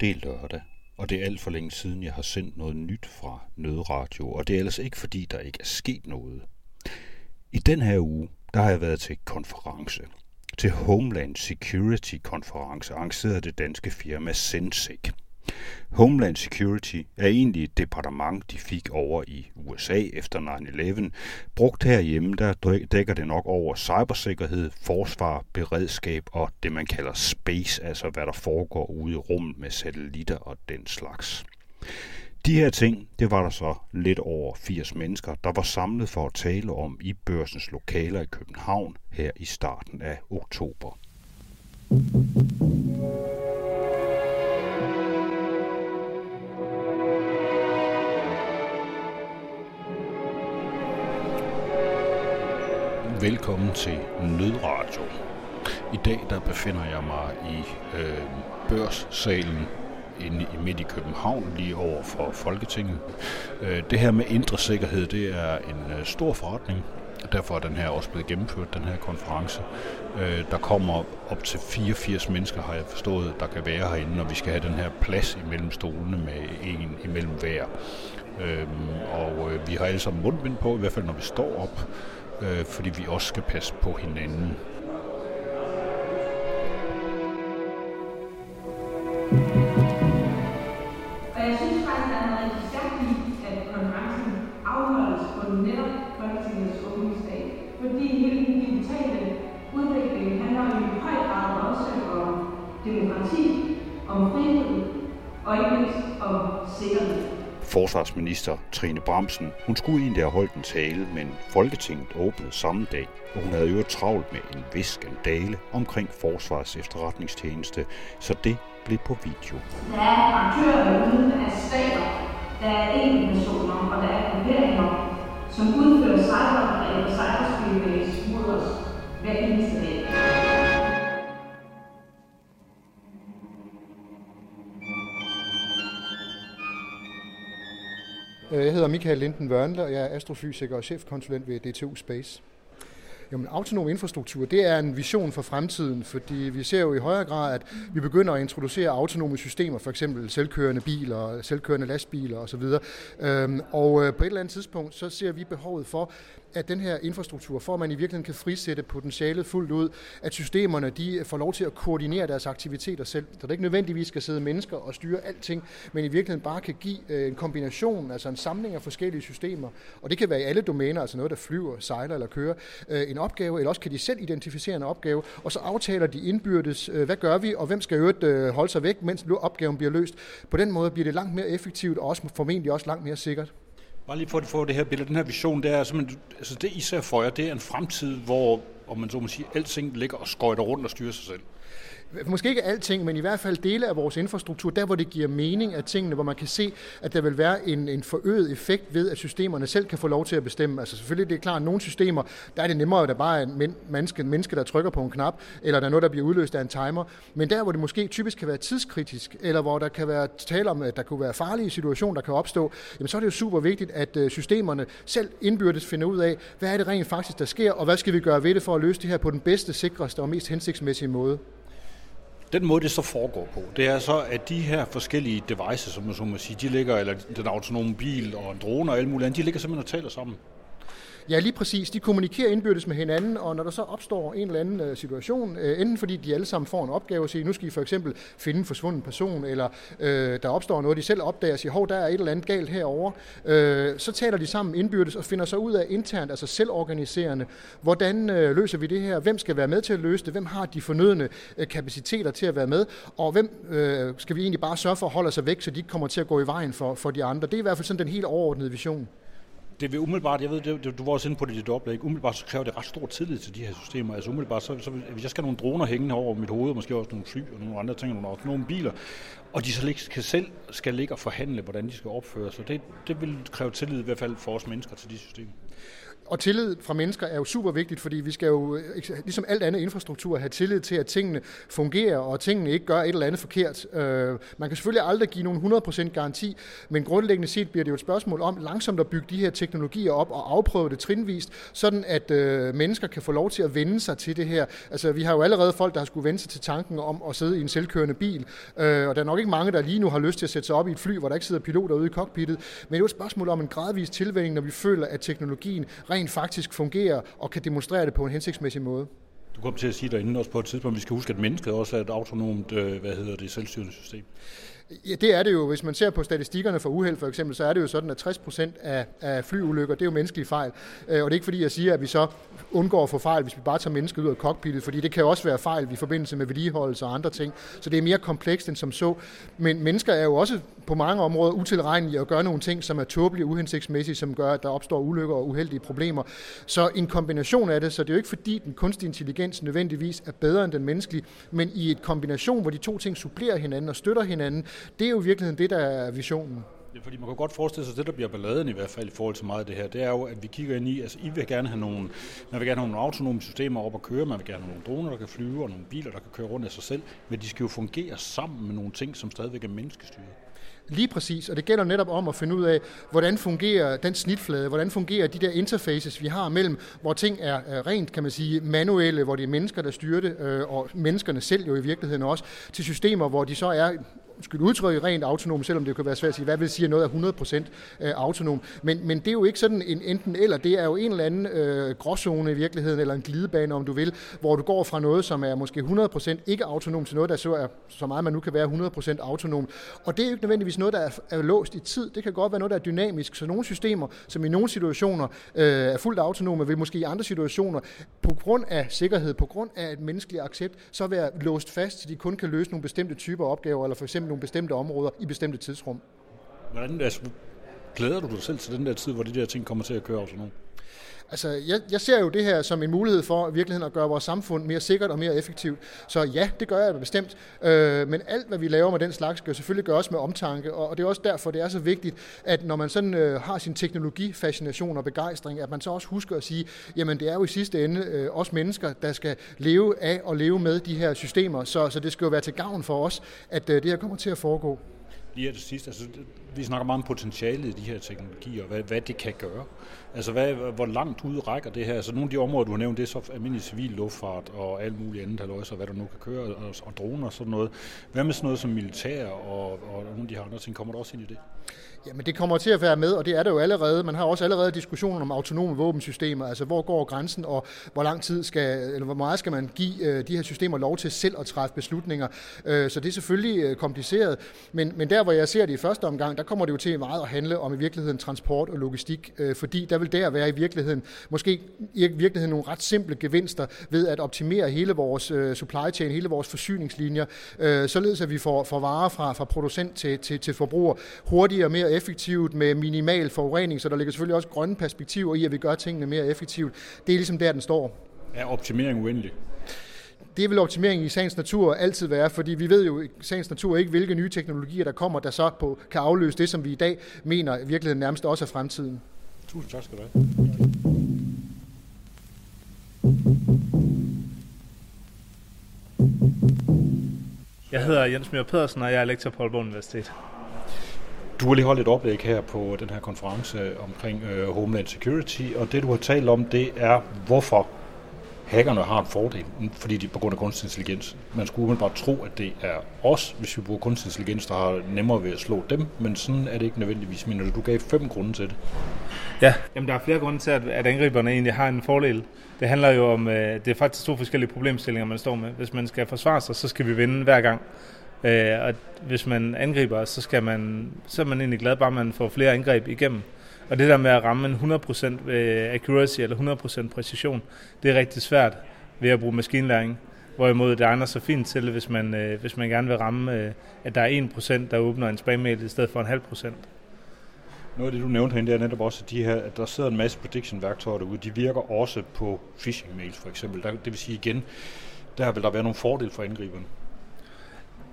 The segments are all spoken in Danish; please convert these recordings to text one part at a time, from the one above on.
Det er lørdag, og det er alt for længe siden, jeg har sendt noget nyt fra Nødradio, og det er ellers ikke fordi, der ikke er sket noget. I den her uge, der har jeg været til konference. Til Homeland Security konference arrangeret det danske firma Sensec. Homeland Security er egentlig et departement, de fik over i USA efter 9-11. Brugt herhjemme, der dækker det nok over cybersikkerhed, forsvar, beredskab og det, man kalder space, altså hvad der foregår ude i rummet med satellitter og den slags. De her ting, det var der så lidt over 80 mennesker, der var samlet for at tale om i børsens lokaler i København her i starten af oktober. Velkommen til Nødradio. I dag der befinder jeg mig i øh, børssalen inde i midt i København, lige over for Folketinget. Øh, det her med indre sikkerhed, det er en øh, stor forretning, og derfor er den her også blevet gennemført, den her konference. Øh, der kommer op til 84 mennesker, har jeg forstået, der kan være herinde, og vi skal have den her plads imellem stolene med en imellem hver. Øhm, og øh, vi har alle sammen mundbind på, i hvert fald når vi står op øh, fordi vi også skal passe på hinanden. Og jeg synes faktisk, der er noget rigtig stærkt i, at konferencen afholdes på netop Folketingets åbningsdag. Fordi hele den digitale udvikling handler jo i høj grad også om demokrati, om frihed og ikke mindst om sikkerhed forsvarsminister Trine Bramsen. Hun skulle egentlig have holdt en tale, men Folketinget åbnede samme dag, og hun havde jo travlt med en vis skandale omkring Forsvars efterretningstjeneste, så det blev på video. Der er aktører uden af stater, der er enkeltpersoner og der er grupperinger, som udfører cyberangreb og cyberspionage mod os hver Øh, jeg hedder Michael Linden Wørnle, og jeg er astrofysiker og chefkonsulent ved DTU Space. Jamen, autonom infrastruktur, det er en vision for fremtiden, fordi vi ser jo i højere grad, at vi begynder at introducere autonome systemer, for eksempel selvkørende biler, selvkørende lastbiler osv. Og øhm, øh, på et eller andet tidspunkt, så ser vi behovet for, at den her infrastruktur, for at man i virkeligheden kan frisætte potentialet fuldt ud, at systemerne de øh, får lov til at koordinere deres aktiviteter selv. Så det ikke nødvendigvis skal sidde mennesker og styre alting, men i virkeligheden bare kan give øh, en kombination, altså en samling af forskellige systemer. Og det kan være i alle domæner, altså noget, der flyver, sejler eller kører, en opgave, eller også kan de selv identificere en opgave, og så aftaler de indbyrdes, øh, hvad gør vi, og hvem skal øvrigt øh, holde sig væk, mens opgaven bliver løst. På den måde bliver det langt mere effektivt, og også formentlig også langt mere sikkert. Bare lige for at få det her billede, den her vision, det er simpelthen, altså det I ser for jer, det er en fremtid, hvor, om man så må sige, alting ligger og skøjter rundt og styrer sig selv måske ikke alting, men i hvert fald dele af vores infrastruktur, der hvor det giver mening af tingene, hvor man kan se, at der vil være en, en forøget effekt ved, at systemerne selv kan få lov til at bestemme. Altså selvfølgelig, det er klart, at nogle systemer, der er det nemmere, at der bare er en menneske, menneske, der trykker på en knap, eller der er noget, der bliver udløst af en timer. Men der, hvor det måske typisk kan være tidskritisk, eller hvor der kan være tale om, at der kunne være farlige situationer, der kan opstå, jamen så er det jo super vigtigt, at øh, systemerne selv indbyrdes finder ud af, hvad er det rent faktisk, der sker, og hvad skal vi gøre ved det for at løse det her på den bedste, sikreste og mest hensigtsmæssige måde. Den måde, det så foregår på, det er så, at de her forskellige devices, som man så må sige, de ligger, eller den autonome bil og en drone og alt muligt andet, de ligger simpelthen og taler sammen. Ja, lige præcis. De kommunikerer indbyrdes med hinanden, og når der så opstår en eller anden øh, situation, øh, enten fordi de alle sammen får en opgave og siger, nu skal I for eksempel finde en forsvunden person, eller øh, der opstår noget, de selv opdager og siger, hov, der er et eller andet galt herover, øh, så taler de sammen indbyrdes og finder så ud af internt, altså selvorganiserende, hvordan øh, løser vi det her, hvem skal være med til at løse det, hvem har de fornødne øh, kapaciteter til at være med, og hvem øh, skal vi egentlig bare sørge for at holde sig væk, så de ikke kommer til at gå i vejen for, for de andre. Det er i hvert fald sådan den helt overordnede vision det vil umiddelbart, jeg ved, det, du var også inde på det i dit oplæg, umiddelbart så kræver det ret stor tillid til de her systemer. Altså umiddelbart, så, så hvis jeg skal have nogle droner hængende over mit hoved, og måske også nogle fly og nogle andre ting, og nogle nogle biler, og de så kan selv skal ligge og forhandle, hvordan de skal opføre sig, det, det vil kræve tillid i hvert fald for os mennesker til de systemer og tillid fra mennesker er jo super vigtigt, fordi vi skal jo, øh, ligesom alt andet infrastruktur, have tillid til, at tingene fungerer, og at tingene ikke gør et eller andet forkert. Øh, man kan selvfølgelig aldrig give nogen 100% garanti, men grundlæggende set bliver det jo et spørgsmål om langsomt at bygge de her teknologier op og afprøve det trinvist, sådan at øh, mennesker kan få lov til at vende sig til det her. Altså, vi har jo allerede folk, der har skulle vende sig til tanken om at sidde i en selvkørende bil, og der er nok ikke mange, der lige nu har lyst til at sætte sig op i et fly, hvor der ikke sidder piloter ude i cockpittet, men det er jo et spørgsmål om en gradvis tilvænning, når vi føler, at teknologien rent faktisk fungerer og kan demonstrere det på en hensigtsmæssig måde. Du kom til at sige derinde også på et tidspunkt, at vi skal huske, at mennesket også er et autonomt, øh, hvad hedder det, selvstyrende system. Ja, det er det jo. Hvis man ser på statistikkerne for uheld for eksempel, så er det jo sådan, at 60 procent af, af flyulykker, det er jo menneskelige fejl. Øh, og det er ikke fordi, jeg siger, at vi så undgår at få fejl, hvis vi bare tager mennesket ud af cockpittet, fordi det kan jo også være fejl i forbindelse med vedligeholdelse og andre ting. Så det er mere komplekst end som så. Men mennesker er jo også på mange områder utilregnelige og gør nogle ting, som er tåbelige og uhensigtsmæssige, som gør, at der opstår ulykker og uheldige problemer. Så en kombination af det, så det er jo ikke fordi, den kunstige intelligens nødvendigvis er bedre end den menneskelige, men i et kombination, hvor de to ting supplerer hinanden og støtter hinanden, det er jo i virkeligheden det, der er visionen. Ja, fordi man kan godt forestille sig, at det, der bliver balladen i hvert fald i forhold til meget af det her, det er jo, at vi kigger ind i, altså I vil gerne have nogle, man vil gerne have nogle autonome systemer op at køre, man vil gerne have nogle droner, der kan flyve, og nogle biler, der kan køre rundt af sig selv, men de skal jo fungere sammen med nogle ting, som stadigvæk er menneskestyret. Lige præcis, og det gælder netop om at finde ud af, hvordan fungerer den snitflade, hvordan fungerer de der interfaces, vi har mellem, hvor ting er rent, kan man sige, manuelle, hvor det er mennesker, der styrer det, øh, og menneskerne selv jo i virkeligheden også, til systemer, hvor de så er skyld udtrykke rent autonom, selvom det kan være svært at sige, hvad vil sige, at noget er 100% øh, autonom. Men, men det er jo ikke sådan en enten eller, det er jo en eller anden øh, gråzone i virkeligheden, eller en glidebane, om du vil, hvor du går fra noget, som er måske 100% ikke autonom, til noget, der så er så meget, man nu kan være 100% autonom. Og det er jo ikke nødvendigvis noget, der er, er låst i tid. Det kan godt være noget, der er dynamisk. Så nogle systemer, som i nogle situationer øh, er fuldt autonome, vil måske i andre situationer, på grund af sikkerhed, på grund af et menneskeligt accept, så være låst fast, så de kun kan løse nogle bestemte typer opgaver, eller for eksempel nogle bestemte områder i bestemte tidsrum. Hvordan altså, glæder du dig selv til den der tid, hvor de der ting kommer til at køre autonomt? Altså, jeg, jeg ser jo det her som en mulighed for i virkeligheden at gøre vores samfund mere sikkert og mere effektivt. Så ja, det gør jeg bestemt. Øh, men alt, hvad vi laver med den slags, skal selvfølgelig gøres med omtanke, og, og det er også derfor, det er så vigtigt, at når man sådan øh, har sin teknologifascination og begejstring, at man så også husker at sige, jamen det er jo i sidste ende øh, os mennesker, der skal leve af og leve med de her systemer, så, så det skal jo være til gavn for os, at øh, det her kommer til at foregå lige af det sidste, altså, vi snakker meget om potentialet i de her teknologier, og hvad, hvad det kan gøre. Altså, hvad, hvor langt ud rækker det her? Altså, nogle af de områder, du har nævnt, det er så almindelig civil luftfart og alt muligt andet, halvøjse, og hvad der nu kan køre, og, og droner og sådan noget. Hvad med sådan noget som militær og, og nogle af de her andre ting? Kommer der også ind i det? Jamen det kommer til at være med, og det er det jo allerede. Man har også allerede diskussioner om autonome våbensystemer, altså hvor går grænsen, og hvor lang tid skal, eller hvor meget skal man give øh, de her systemer lov til selv at træffe beslutninger. Øh, så det er selvfølgelig øh, kompliceret, men, men der hvor jeg ser det i første omgang, der kommer det jo til meget at handle om i virkeligheden transport og logistik, fordi der vil der være i virkeligheden, måske i virkeligheden nogle ret simple gevinster ved at optimere hele vores supply chain, hele vores forsyningslinjer, således at vi får, får varer fra, fra producent til, til, til forbruger hurtigere, mere effektivt med minimal forurening, så der ligger selvfølgelig også grønne perspektiver i, at vi gør tingene mere effektivt. Det er ligesom der, den står. Er optimering uendelig? Det vil optimering i sagens natur altid være, fordi vi ved jo i sagens natur ikke, hvilke nye teknologier, der kommer, der så på, kan afløse det, som vi i dag mener i virkeligheden nærmest også er fremtiden. Tusind tak skal du have. Jeg hedder Jens Mjør Pedersen, og jeg er lektor på Aalborg Universitet. Du har lige holdt et oplæg her på den her konference øh, omkring øh, Homeland Security, og det du har talt om, det er, hvorfor hackerne har en fordel, mm, fordi de på grund af kunstig intelligens. Man skulle bare tro, at det er os, hvis vi bruger kunstig intelligens, der har nemmere ved at slå dem, men sådan er det ikke nødvendigvis. Men du gav fem grunde til det. Ja, jamen der er flere grunde til, at, at angriberne egentlig har en fordel. Det handler jo om, øh, det er faktisk to forskellige problemstillinger, man står med. Hvis man skal forsvare sig, så skal vi vinde hver gang. Øh, og hvis man angriber, så, skal man, så er man egentlig glad, bare man får flere angreb igennem. Og det der med at ramme en 100% øh, accuracy eller 100% præcision, det er rigtig svært ved at bruge maskinlæring. Hvorimod det egner sig fint til, hvis man, øh, hvis man gerne vil ramme, øh, at der er 1%, der åbner en spammail i stedet for en halv procent. Noget af det, du nævnte herinde, det er netop også, at, de her, at der sidder en masse prediction-værktøjer derude. De virker også på phishing-mails, for eksempel. Der, det vil sige igen, der vil der være nogle fordele for angriberne.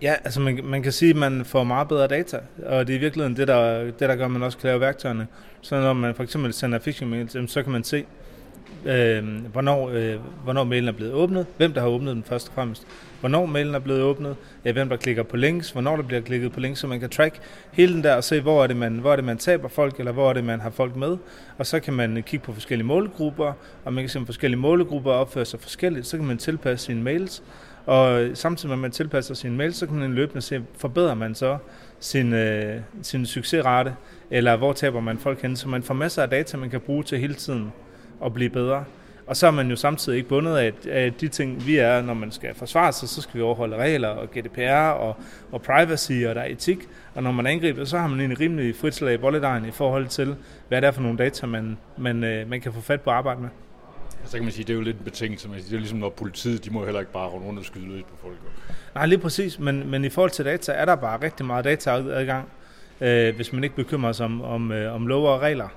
Ja, altså man, man kan sige, at man får meget bedre data, og det er i virkeligheden det, der, det, der gør, at man også kan lave værktøjerne. Så når man for eksempel sender phishing mails, så kan man se, øh, hvornår, øh, hvornår mailen er blevet åbnet, hvem der har åbnet den først og fremmest, hvornår mailen er blevet åbnet, ja, hvem der klikker på links, hvornår der bliver klikket på links, så man kan track hele den der og se, hvor er det, man, hvor er det, man taber folk, eller hvor er det, man har folk med. Og så kan man kigge på forskellige målgrupper, og man kan se, om forskellige målgrupper opfører sig forskelligt, så kan man tilpasse sine mails, og samtidig med, at man tilpasser sine mails, så kan man løbende se, forbedrer man så sin, øh, sin succesrate, eller hvor taber man folk hen, så man får masser af data, man kan bruge til hele tiden at blive bedre. Og så er man jo samtidig ikke bundet af, af de ting, vi er, når man skal forsvare sig, så skal vi overholde regler og GDPR og, og privacy, og der er etik. Og når man angriber, så har man en rimelig frit slag i i forhold til, hvad det er for nogle data, man, man, øh, man kan få fat på at arbejde med. Altså, så kan man sige, det er jo lidt en betingelse. Det er ligesom når politiet, de må heller ikke bare runde rundt og skyde løs på folk. Nej, lige præcis. Men, men i forhold til data, er der bare rigtig meget dataadgang, øh, hvis man ikke bekymrer sig om, om, øh, om lov og regler.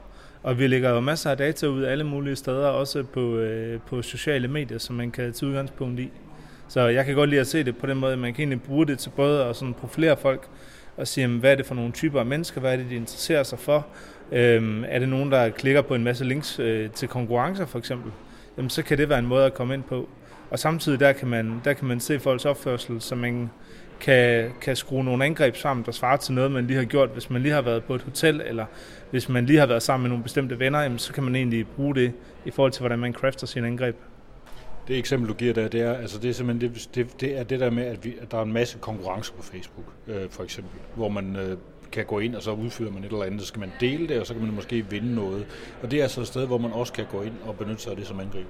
Og vi lægger jo masser af data ud alle mulige steder, også på, øh, på sociale medier, som man kan tage udgangspunkt i. Så jeg kan godt lide at se det på den måde, at man kan egentlig bruge det til både at sådan profilere folk, og sige, hvad er det for nogle typer af mennesker, hvad er det, de interesserer sig for. Øhm, er det nogen, der klikker på en masse links øh, til konkurrencer for eksempel, jamen, så kan det være en måde at komme ind på. Og samtidig der kan man, der kan man se folks opførsel, så man kan, kan skrue nogle angreb sammen, der svarer til noget, man lige har gjort. Hvis man lige har været på et hotel, eller hvis man lige har været sammen med nogle bestemte venner, jamen, så kan man egentlig bruge det i forhold til, hvordan man crafter sine angreb. Det eksempel, du giver der, det er, altså det er simpelthen det, det, det, er det der med, at, vi, at der er en masse konkurrence på Facebook, øh, for eksempel, hvor man øh, kan gå ind, og så udfylder man et eller andet, så skal man dele det, og så kan man måske vinde noget. Og det er altså et sted, hvor man også kan gå ind og benytte sig af det som angriber.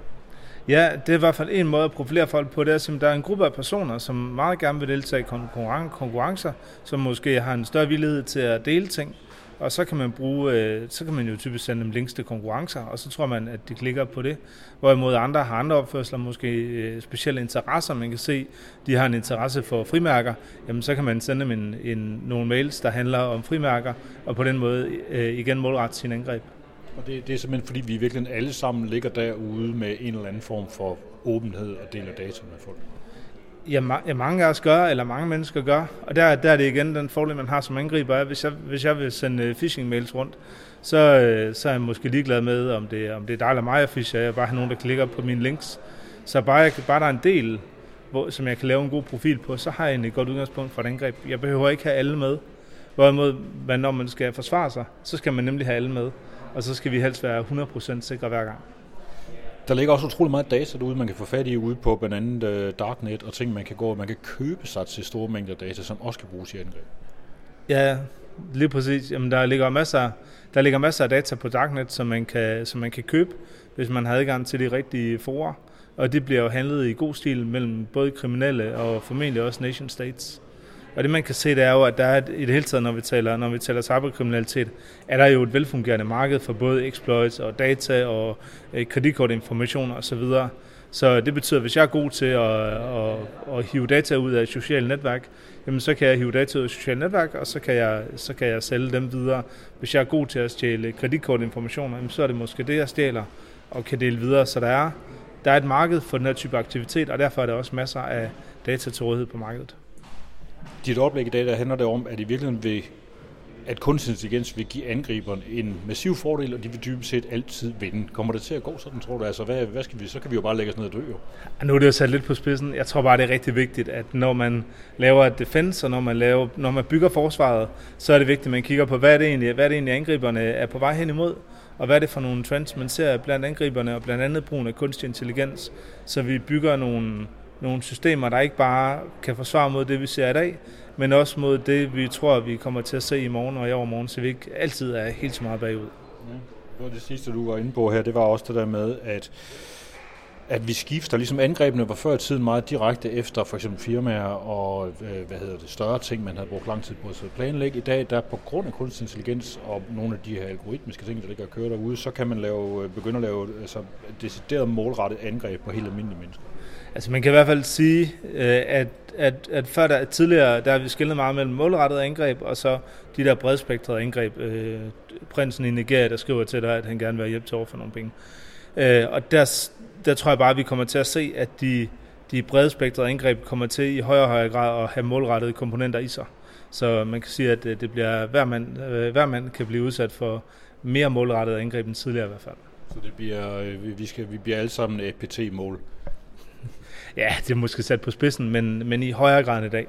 Ja, det er i hvert fald en måde at profilere folk på. Det er, at der er en gruppe af personer, som meget gerne vil deltage i konkurrencer, som måske har en større villighed til at dele ting. Og så kan man bruge, øh, så kan man jo typisk sende dem links til konkurrencer, og så tror man, at de klikker på det. Hvorimod andre har andre opførsler, måske øh, specielle interesser. Man kan se, de har en interesse for frimærker. Jamen, så kan man sende dem en, en, nogle mails, der handler om frimærker, og på den måde øh, igen målrette sin angreb. Og det, det er simpelthen fordi, vi virkelig alle sammen ligger derude med en eller anden form for åbenhed og deler data med folk. Ja, ma- ja, mange af os gør, eller mange mennesker gør. Og der, der er det igen den fordel, man har som angriber, at hvis jeg, hvis jeg vil sende øh, phishing-mails rundt, så, øh, så er jeg måske ligeglad med, om det, om det er dig eller mig, jeg fisher. Jeg bare har nogen, der klikker på mine links. Så bare, jeg, bare der er en del, hvor, som jeg kan lave en god profil på, så har jeg et godt udgangspunkt for et angreb. Jeg behøver ikke have alle med. Hvorimod, når man skal forsvare sig, så skal man nemlig have alle med og så skal vi helst være 100% sikre hver gang. Der ligger også utrolig meget data derude, man kan få fat i ude på blandt andet uh, Darknet, og ting, man kan gå, man kan købe sig til store mængder data, som også kan bruges i angreb. Ja, lige præcis. Jamen, der ligger masser, der ligger masser af data på Darknet, som man, kan, som man kan købe, hvis man har adgang til de rigtige forer. Og det bliver jo handlet i god stil mellem både kriminelle og formentlig også nation states. Og det man kan se, det er jo, at der er et, i det hele taget, når vi taler, når vi taler cyberkriminalitet, er der jo et velfungerende marked for både exploits og data og øh, kreditkortinformation osv. Så, så det betyder, at hvis jeg er god til at, at, at hive data ud af et socialt netværk, jamen så kan jeg hive data ud af et socialt netværk, og så kan, jeg, så kan jeg sælge dem videre. Hvis jeg er god til at stjæle kreditkortinformationer, jamen så er det måske det, jeg stjæler og kan dele videre. Så der er, der er et marked for den her type aktivitet, og derfor er der også masser af data til rådighed på markedet dit oplæg i dag, der handler det om, at i virkeligheden vil at kunstig intelligens vil give angriberen en massiv fordel, og de vil dybest set altid vinde. Kommer det til at gå sådan, tror du? Altså, hvad, hvad skal vi, så kan vi jo bare lægge os ned og dø, jo. Nu er det jo sat lidt på spidsen. Jeg tror bare, det er rigtig vigtigt, at når man laver et defense, og når man, laver, når man bygger forsvaret, så er det vigtigt, at man kigger på, hvad er det egentlig, hvad er det egentlig angriberne er på vej hen imod, og hvad er det for nogle trends, man ser blandt angriberne, og blandt andet brugen af kunstig intelligens, så vi bygger nogle, nogle systemer, der ikke bare kan forsvare mod det, vi ser i dag, men også mod det, vi tror, vi kommer til at se i morgen og i overmorgen, så vi ikke altid er helt så meget bagud. Ja. Det det sidste, du var inde på her, det var også det der med, at at vi skifter, ligesom angrebene var før i tiden meget direkte efter for eksempel firmaer og øh, hvad hedder det, større ting, man havde brugt lang tid på at planlægge. I dag, der på grund af kunstig intelligens og nogle af de her algoritmiske ting, der ligger og kører derude, så kan man lave, øh, begynde at lave altså, decideret målrettet angreb på helt almindelige mennesker. Altså man kan i hvert fald sige, øh, at, at, at før der, tidligere, der har vi skillet meget mellem målrettet angreb, og så de der bredspektrede angreb. Øh, prinsen i Nigeria, der skriver til dig, at han gerne vil have hjælp til over for nogle penge. Øh, og der, der tror jeg bare, at vi kommer til at se, at de, de bredspektrede angreb kommer til i højere og højere grad at have målrettede komponenter i sig. Så man kan sige, at det bliver hver mand, hver mand kan blive udsat for mere målrettede angreb end tidligere i hvert fald. Så det bliver, vi, skal, vi bliver alle sammen APT-mål. Ja, det er måske sat på spidsen, men, men i højere grad end i dag.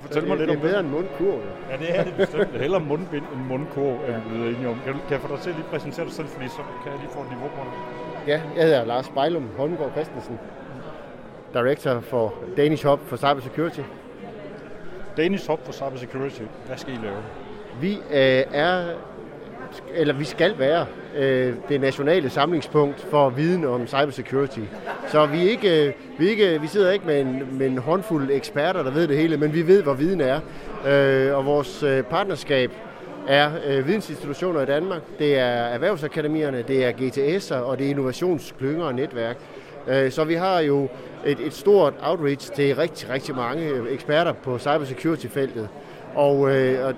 Fortæl mig lidt om det. er bedre end mundkurv. Ja, det er det bestemt. Heller mundbind end mundkurv, end vi er enige om. Kan, du, kan jeg få dig til at lige præsentere dig selv, fordi så kan jeg lige få et niveau på det. Ja, jeg hedder Lars Bejlum Holmgaard Christensen. Director for Danish Hub for Cyber Security. Danish Hub for Cyber Security. Hvad skal I lave? Vi øh, er, eller vi skal være, øh, det nationale samlingspunkt for viden om cybersecurity. Så vi, ikke, øh, vi, ikke, vi sidder ikke med en, med en håndfuld eksperter, der ved det hele, men vi ved, hvor viden er. Øh, og vores øh, partnerskab er øh, vidensinstitutioner i Danmark, det er erhvervsakademierne, det er GTS'er, og det er innovationsklynger og netværk. Øh, så vi har jo et, et stort outreach til rigtig, rigtig mange eksperter på cybersecurity-feltet. Og, øh, og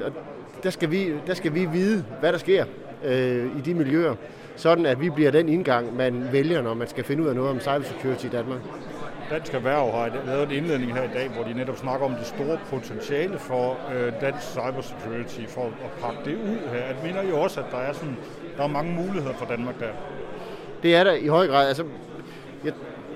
der, skal vi, der skal vi vide, hvad der sker øh, i de miljøer, sådan at vi bliver den indgang, man vælger, når man skal finde ud af noget om cybersecurity i Danmark. Dansk Erhverv har lavet en indledning her i dag, hvor de netop snakker om det store potentiale for øh, dansk cybersecurity, for at pakke det ud her. Jeg mener jo også, at der er, sådan, der er mange muligheder for Danmark der. Det er der i høj grad. Altså,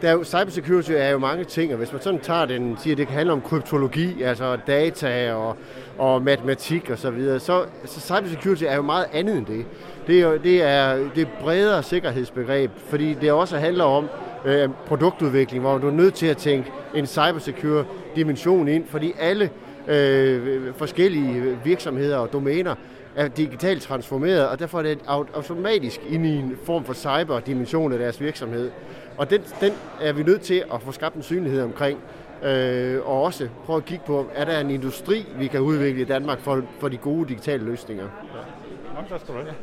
der er jo, cybersecurity er jo mange ting, og hvis man sådan tager den, siger, at det kan handle om kryptologi, altså data og, og matematik og så videre, så, så cybersecurity er jo meget andet end det. Det er, det er det er bredere sikkerhedsbegreb, fordi det også handler om øh, produktudvikling, hvor du er nødt til at tænke en cybersecure dimension ind, fordi alle øh, forskellige virksomheder og domæner er digitalt transformeret, og derfor er det automatisk ind i en form for cyberdimension af deres virksomhed. Og den, den er vi nødt til at få skabt en synlighed omkring, øh, og også prøve at kigge på, er der en industri, vi kan udvikle i Danmark for, for de gode digitale løsninger. Ja. Tak skal du have.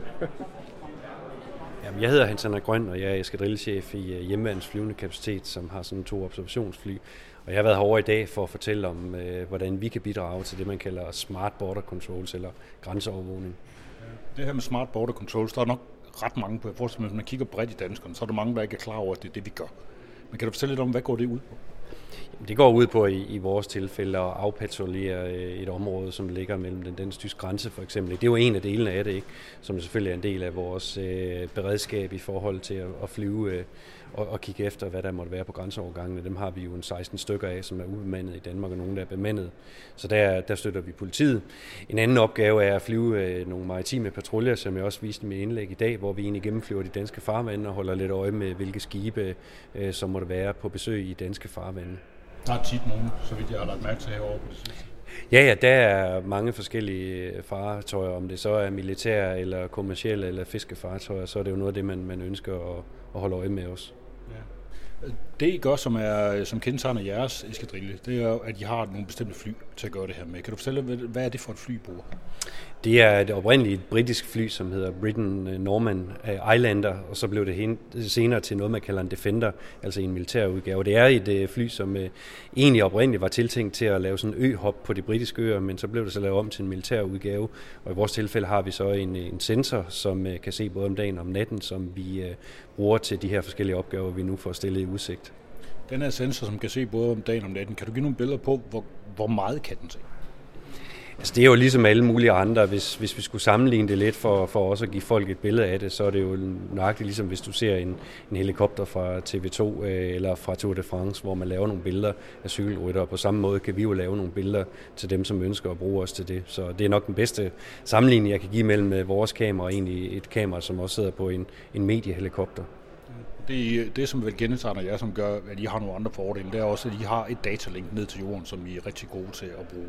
Jamen, jeg hedder Hans Henrik Grøn, og jeg er eskadrillechef i uh, hjemmeværens flyvende kapacitet, som har sådan to observationsfly. Og jeg har været herovre i dag for at fortælle om, uh, hvordan vi kan bidrage til det, man kalder smart border controls, eller grænseovervågning. Det her med smart border controls, der er nok ret mange på. Jeg forestiller mig, hvis man kigger bredt i danskerne, så er der mange, der ikke er klar over, at det er det, vi gør. Men kan du fortælle lidt om, hvad går det ud på? Det går ud på i, i vores tilfælde at afpatrullere øh, et område, som ligger mellem den dansk-tyske grænse for eksempel. Det er jo en af delene af det, ikke? som selvfølgelig er en del af vores øh, beredskab i forhold til at, at flyve øh, og, og kigge efter, hvad der måtte være på grænseovergangene. Dem har vi jo en 16 stykker af, som er ubemandet i Danmark, og nogle der er bemandet. Så der, der støtter vi politiet. En anden opgave er at flyve øh, nogle maritime patruljer, som jeg også viste i mit indlæg i dag, hvor vi egentlig gennemflyver de danske farvande og holder lidt øje med, hvilke skibe, øh, som måtte være på besøg i danske farvande. Der er tit nogen, så vidt jeg har lagt mærke til herovre på det sidste. Ja, ja, der er mange forskellige øh, fartøjer, om det så er militære eller kommersielle eller fiskefartøjer, så er det jo noget af det, man, man ønsker at, at holde øje med os. Ja. Det I gør, som, er, som kendetegner jeres eskadrille, det er at I har nogle bestemte fly til at gøre det her med. Kan du fortælle, hvad er det for et fly, I bruger? Det er et oprindeligt britisk fly, som hedder Britain øh, Norman øh, Islander, og så blev det øh, senere til noget, man kalder en Defender, altså en militær udgave. Det er et fly, som egentlig oprindeligt var tiltænkt til at lave sådan en øhop på de britiske øer, men så blev det så lavet om til en militær udgave. Og i vores tilfælde har vi så en, en sensor, som kan se både om dagen og om natten, som vi bruger til de her forskellige opgaver, vi nu får stillet i udsigt. Den her sensor, som kan se både om dagen og om natten, kan du give nogle billeder på, hvor, hvor meget kan den se? Altså, det er jo ligesom alle mulige andre. Hvis, hvis vi skulle sammenligne det lidt for, for også at give folk et billede af det, så er det jo nøjagtigt ligesom hvis du ser en, en helikopter fra TV2 øh, eller fra Tour de France, hvor man laver nogle billeder af cykelrytter. På samme måde kan vi jo lave nogle billeder til dem, som ønsker at bruge os til det. Så det er nok den bedste sammenligning, jeg kan give mellem øh, vores kamera og egentlig et kamera, som også sidder på en, en mediehelikopter. Det, det, som vel gennemtegner jer, som gør, at I har nogle andre fordele, det er også, at I har et datalink ned til jorden, som I er rigtig gode til at bruge.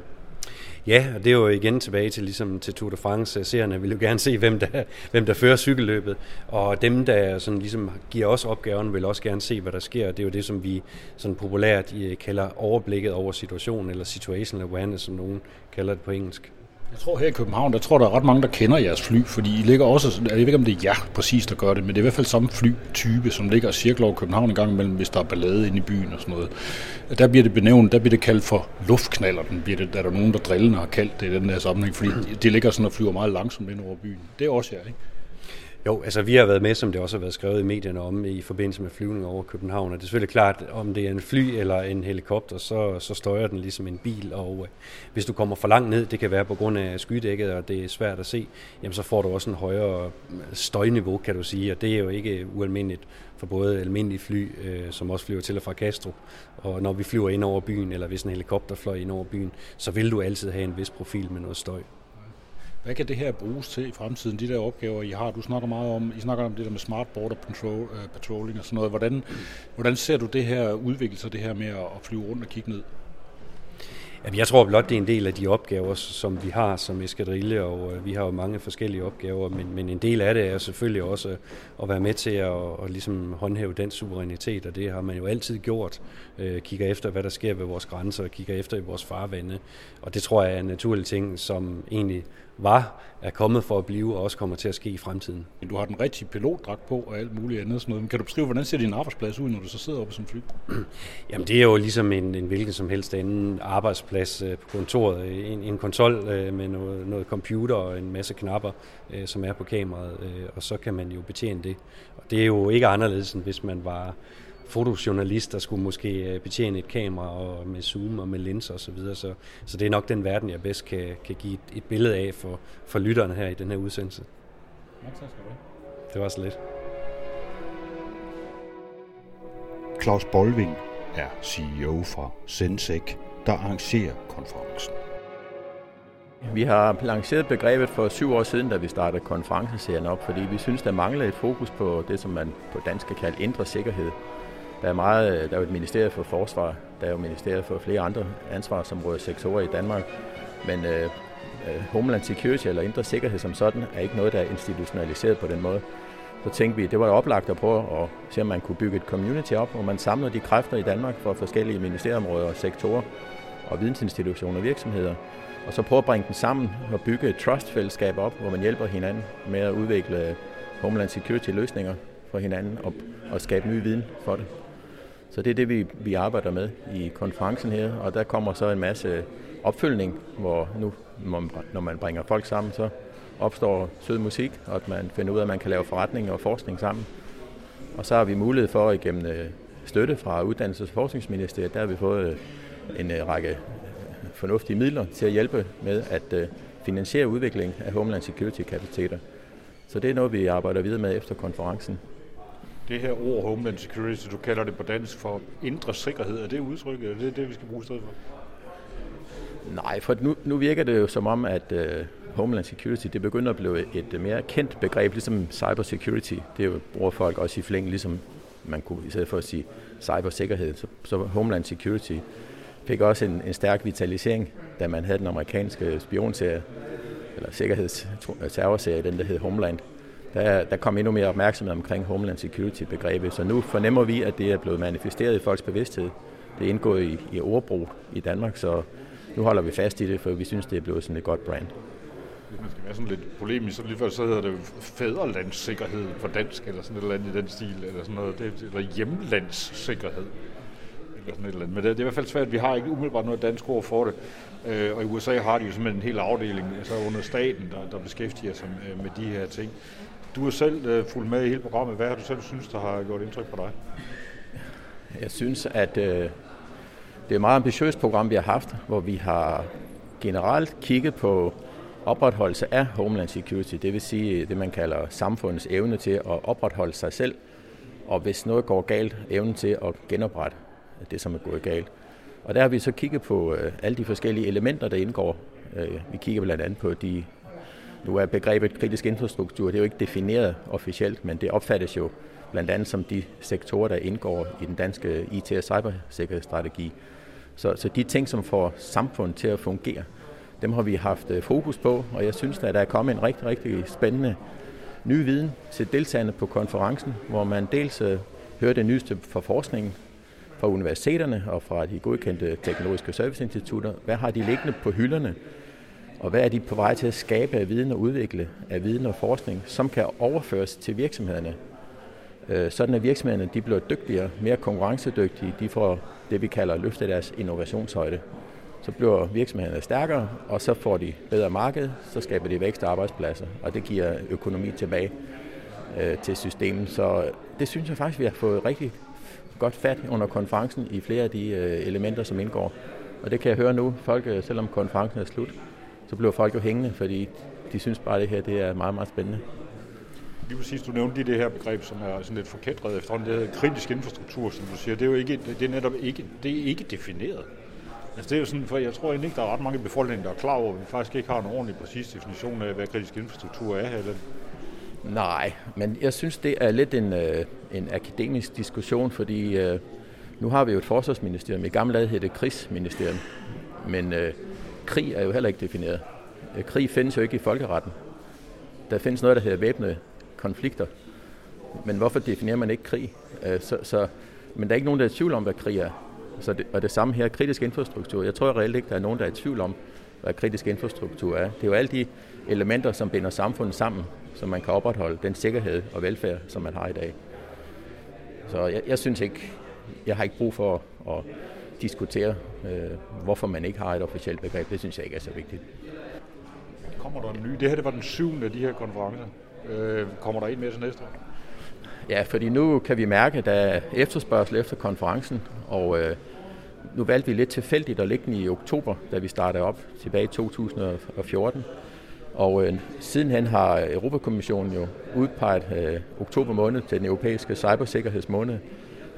Ja, og det er jo igen tilbage til, ligesom til Tour de France. Seerne vil jo gerne se, hvem der, hvem der fører cykelløbet. Og dem, der sådan ligesom giver os opgaven, vil også gerne se, hvad der sker. Det er jo det, som vi sådan populært eh, kalder overblikket over situationen, eller situational awareness, som nogen kalder det på engelsk. Jeg tror her i København, der tror der er ret mange, der kender jeres fly, fordi I ligger også, jeg ved ikke om det er jer præcis, der gør det, men det er i hvert fald samme flytype, som ligger og cirkler over København en gang imellem, hvis der er ballade inde i byen og sådan noget. Der bliver det benævnt, der bliver det kaldt for luftknaller, den bliver det, der er der nogen, der drillende har kaldt det i den der sammenhæng, fordi de ligger sådan og flyver meget langsomt ind over byen. Det er også jer, ikke? Jo, altså vi har været med, som det også har været skrevet i medierne om, i forbindelse med flyvning over København. Og det er selvfølgelig klart, om det er en fly eller en helikopter, så, så støjer den ligesom en bil. Og øh, hvis du kommer for langt ned, det kan være på grund af skydækket, og det er svært at se, jamen så får du også en højere støjniveau, kan du sige. Og det er jo ikke ualmindeligt for både almindelige fly, øh, som også flyver til og fra Castro. Og når vi flyver ind over byen, eller hvis en helikopter fløj ind over byen, så vil du altid have en vis profil med noget støj. Hvad kan det her bruges til i fremtiden, de der opgaver, I har? Du snakker meget om, I snakker om det der med smart border patrol, uh, øh, patrolling og sådan noget. Hvordan, hvordan ser du det her udvikle sig, det her med at flyve rundt og kigge ned? Jamen, jeg tror blot, det er en del af de opgaver, som vi har som eskadrille, og øh, vi har jo mange forskellige opgaver, men, men en del af det er selvfølgelig også at være med til at, at ligesom håndhæve den suverænitet, og det har man jo altid gjort. Øh, kigger efter, hvad der sker ved vores grænser, kigger efter i vores farvande, og det tror jeg er en naturlig ting, som egentlig var, er kommet for at blive og også kommer til at ske i fremtiden. Du har den rigtige pilotdragt på og alt muligt andet. Sådan noget. Men kan du beskrive, hvordan ser din arbejdsplads ud, når du så sidder oppe som fly? Jamen det er jo ligesom en, en hvilken som helst anden arbejdsplads øh, på kontoret. En, en konsol øh, med noget, noget computer og en masse knapper, øh, som er på kameraet, og så kan man jo betjene det. Og det er jo ikke anderledes, end hvis man var fotojournalist, der skulle måske øh, betjene et kamera og med zoom og med linser osv. Så, videre. så, så det er nok den verden, jeg bedst kan, kan give et, et billede af for, for lytterne her i den her udsendelse. Ja, tak skal du have. Det var så lidt. Claus Bolving er CEO fra Sensec, der arrangerer konferencen. Vi har lanceret begrebet for syv år siden, da vi startede konferenceserien op, fordi vi synes, der mangler et fokus på det, som man på dansk kan kalde indre sikkerhed. Der er, meget, øh, der er jo et ministerie for forsvar, der er jo ministeriet for flere andre ansvarsområder, sektorer i Danmark, men øh, øh, Homeland Security eller indre sikkerhed som sådan er ikke noget, der er institutionaliseret på den måde. Så tænkte vi, det var oplagt at prøve at se, om man kunne bygge et community op, hvor man samler de kræfter i Danmark fra forskellige ministerområder og sektorer og vidensinstitutioner og virksomheder, og så prøve at bringe dem sammen og bygge et trustfællesskab op, hvor man hjælper hinanden med at udvikle Homeland Security løsninger for hinanden og, og skabe ny viden for det. Så det er det, vi, vi arbejder med i konferencen her, og der kommer så en masse opfølgning, hvor nu, når man bringer folk sammen, så opstår sød musik, og at man finder ud af, at man kan lave forretning og forskning sammen. Og så har vi mulighed for igennem øh, støtte fra Uddannelses- og Forskningsministeriet, der har vi fået øh, en øh, række fornuftige midler til at hjælpe med at finansiere udvikling af Homeland Security-kapaciteter. Så det er noget, vi arbejder videre med efter konferencen det her ord Homeland Security, du kalder det på dansk for indre sikkerhed, er det udtrykket, eller det er det, vi skal bruge stedet for? Nej, for nu, nu virker det jo som om, at uh, Homeland Security, det begynder at blive et øh, mere kendt begreb, ligesom cybersecurity. Det jo, bruger folk også i flæng, ligesom man kunne, i stedet for at sige cybersikkerhed, så, så Homeland Security fik også en, en stærk vitalisering, da man havde den amerikanske spionserie, eller sikkerhedsterrorserie, den der hed Homeland der, der kom endnu mere opmærksomhed omkring Homeland Security-begrebet. Så nu fornemmer vi, at det er blevet manifesteret i folks bevidsthed. Det er indgået i, i ordbrug i Danmark, så nu holder vi fast i det, for vi synes, det er blevet sådan et godt brand. Hvis man skal være sådan lidt polemisk, så lige før, så hedder det fædrelandssikkerhed på dansk, eller sådan et eller andet i den stil, eller sådan noget, det, eller hjemlandssikkerhed. Eller sådan et eller andet. Men det, det er i hvert fald svært, vi har ikke umiddelbart noget dansk ord for det. Øh, og i USA har de jo simpelthen en hel afdeling altså under staten, der, der beskæftiger sig med, med de her ting. Du er selv øh, fulgt med i hele programmet. Hvad har du selv synes, der har gjort indtryk på dig? Jeg synes, at øh, det er et meget ambitiøst program, vi har haft, hvor vi har generelt kigget på opretholdelse af Homeland Security, det vil sige det, man kalder samfundets evne til at opretholde sig selv, og hvis noget går galt, evnen til at genoprette det, som er gået galt. Og der har vi så kigget på øh, alle de forskellige elementer, der indgår. Øh, vi kigger blandt andet på de nu er begrebet kritisk infrastruktur, det er jo ikke defineret officielt, men det opfattes jo blandt andet som de sektorer, der indgår i den danske IT- og cybersikkerhedsstrategi. Så, så de ting, som får samfundet til at fungere, dem har vi haft øh, fokus på, og jeg synes, at der er kommet en rigtig, rigtig spændende ny viden til deltagerne på konferencen, hvor man dels øh, hører det nyeste fra forskningen, fra universiteterne og fra de godkendte teknologiske serviceinstitutter. Hvad har de liggende på hylderne og hvad er de på vej til at skabe af viden og udvikle af viden og forskning, som kan overføres til virksomhederne. Øh, sådan at virksomhederne de bliver dygtigere, mere konkurrencedygtige, de får det, vi kalder løfte deres innovationshøjde. Så bliver virksomhederne stærkere, og så får de bedre marked, så skaber de vækst og arbejdspladser, og det giver økonomi tilbage. Øh, til systemet. Så det synes jeg faktisk, vi har fået rigtig godt fat under konferencen i flere af de øh, elementer, som indgår. Og det kan jeg høre nu. Folk, selvom konferencen er slut, så bliver folk jo hængende, fordi de synes bare, at det her det er meget, meget spændende. Lige præcis, du nævnte lige det her begreb, som er sådan lidt forkætret efterhånden. Det hedder kritisk infrastruktur, som du siger. Det er jo ikke, det er netop ikke, det er ikke defineret. Altså det er jo sådan, for jeg tror egentlig ikke, der er ret mange befolkninger, der er klar over, at vi faktisk ikke har en ordentlig præcis definition af, hvad kritisk infrastruktur er her. Eller? Nej, men jeg synes, det er lidt en, øh, en akademisk diskussion, fordi øh, nu har vi jo et forsvarsministerium. I gamle dage hed det krigsministerium, men øh, krig er jo heller ikke defineret. Øh, krig findes jo ikke i folkeretten. Der findes noget, der hedder væbnede konflikter. Men hvorfor definerer man ikke krig? Øh, så, så, men der er ikke nogen, der er i tvivl om, hvad krig er. Så det, og det samme her, kritisk infrastruktur. Jeg tror reelt ikke, der er nogen, der er i tvivl om, hvad kritisk infrastruktur er. Det er jo alle de elementer, som binder samfundet sammen, som man kan opretholde den sikkerhed og velfærd, som man har i dag. Så jeg, jeg synes ikke, jeg har ikke brug for at, at diskutere, øh, hvorfor man ikke har et officielt begreb. Det synes jeg ikke er så vigtigt. Kommer der en ny? Det her det var den syvende af de her konferencer. Øh, kommer der en mere til næste år? Ja, fordi nu kan vi mærke, at der er efterspørgsel efter konferencen, og øh, nu valgte vi lidt tilfældigt at lægge den i oktober, da vi startede op tilbage i 2014. Og øh, sidenhen har Europakommissionen jo udpeget øh, oktober måned til den europæiske cybersikkerhedsmåned.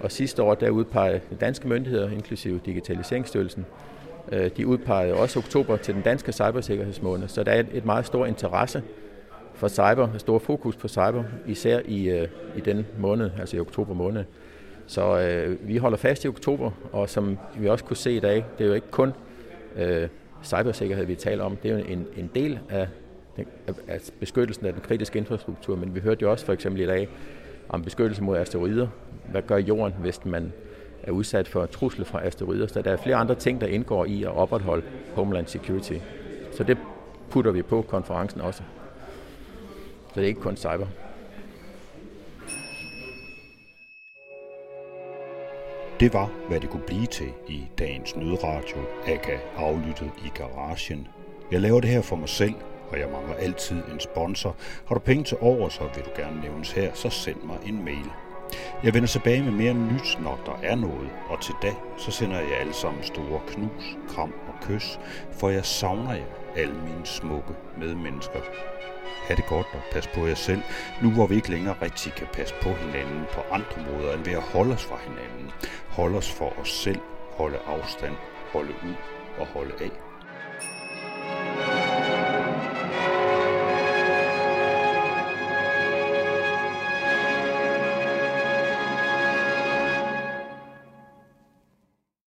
Og sidste år der udpegede de danske myndigheder, inklusive Digitaliseringsstyrelsen, øh, de udpegede også oktober til den danske cybersikkerhedsmåned. Så der er et meget stor interesse for cyber, et stort fokus på cyber, især i, øh, i den måned, altså i oktober måned. Så øh, vi holder fast i oktober, og som vi også kunne se i dag, det er jo ikke kun øh, cybersikkerhed, vi taler om. Det er jo en, en del af, af beskyttelsen af den kritiske infrastruktur, men vi hørte jo også for eksempel i dag om beskyttelse mod asteroider. Hvad gør jorden, hvis man er udsat for trusler fra asteroider? Så der er flere andre ting, der indgår i at opretholde Homeland Security. Så det putter vi på konferencen også. Så det er ikke kun cyber. Det var, hvad det kunne blive til i dagens nødradio, aka aflyttet i garagen. Jeg laver det her for mig selv, og jeg mangler altid en sponsor. Har du penge til over, så vil du gerne nævnes her, så send mig en mail. Jeg vender tilbage med mere nyt, når der er noget, og til da, så sender jeg alle sammen store knus, kram og kys, for jeg savner jer, alle mine smukke medmennesker. Ha' det godt og pas på jer selv, nu hvor vi ikke længere rigtig kan passe på hinanden på andre måder end ved at holde os fra hinanden. Holde os for os selv, holde afstand, holde ud og holde af.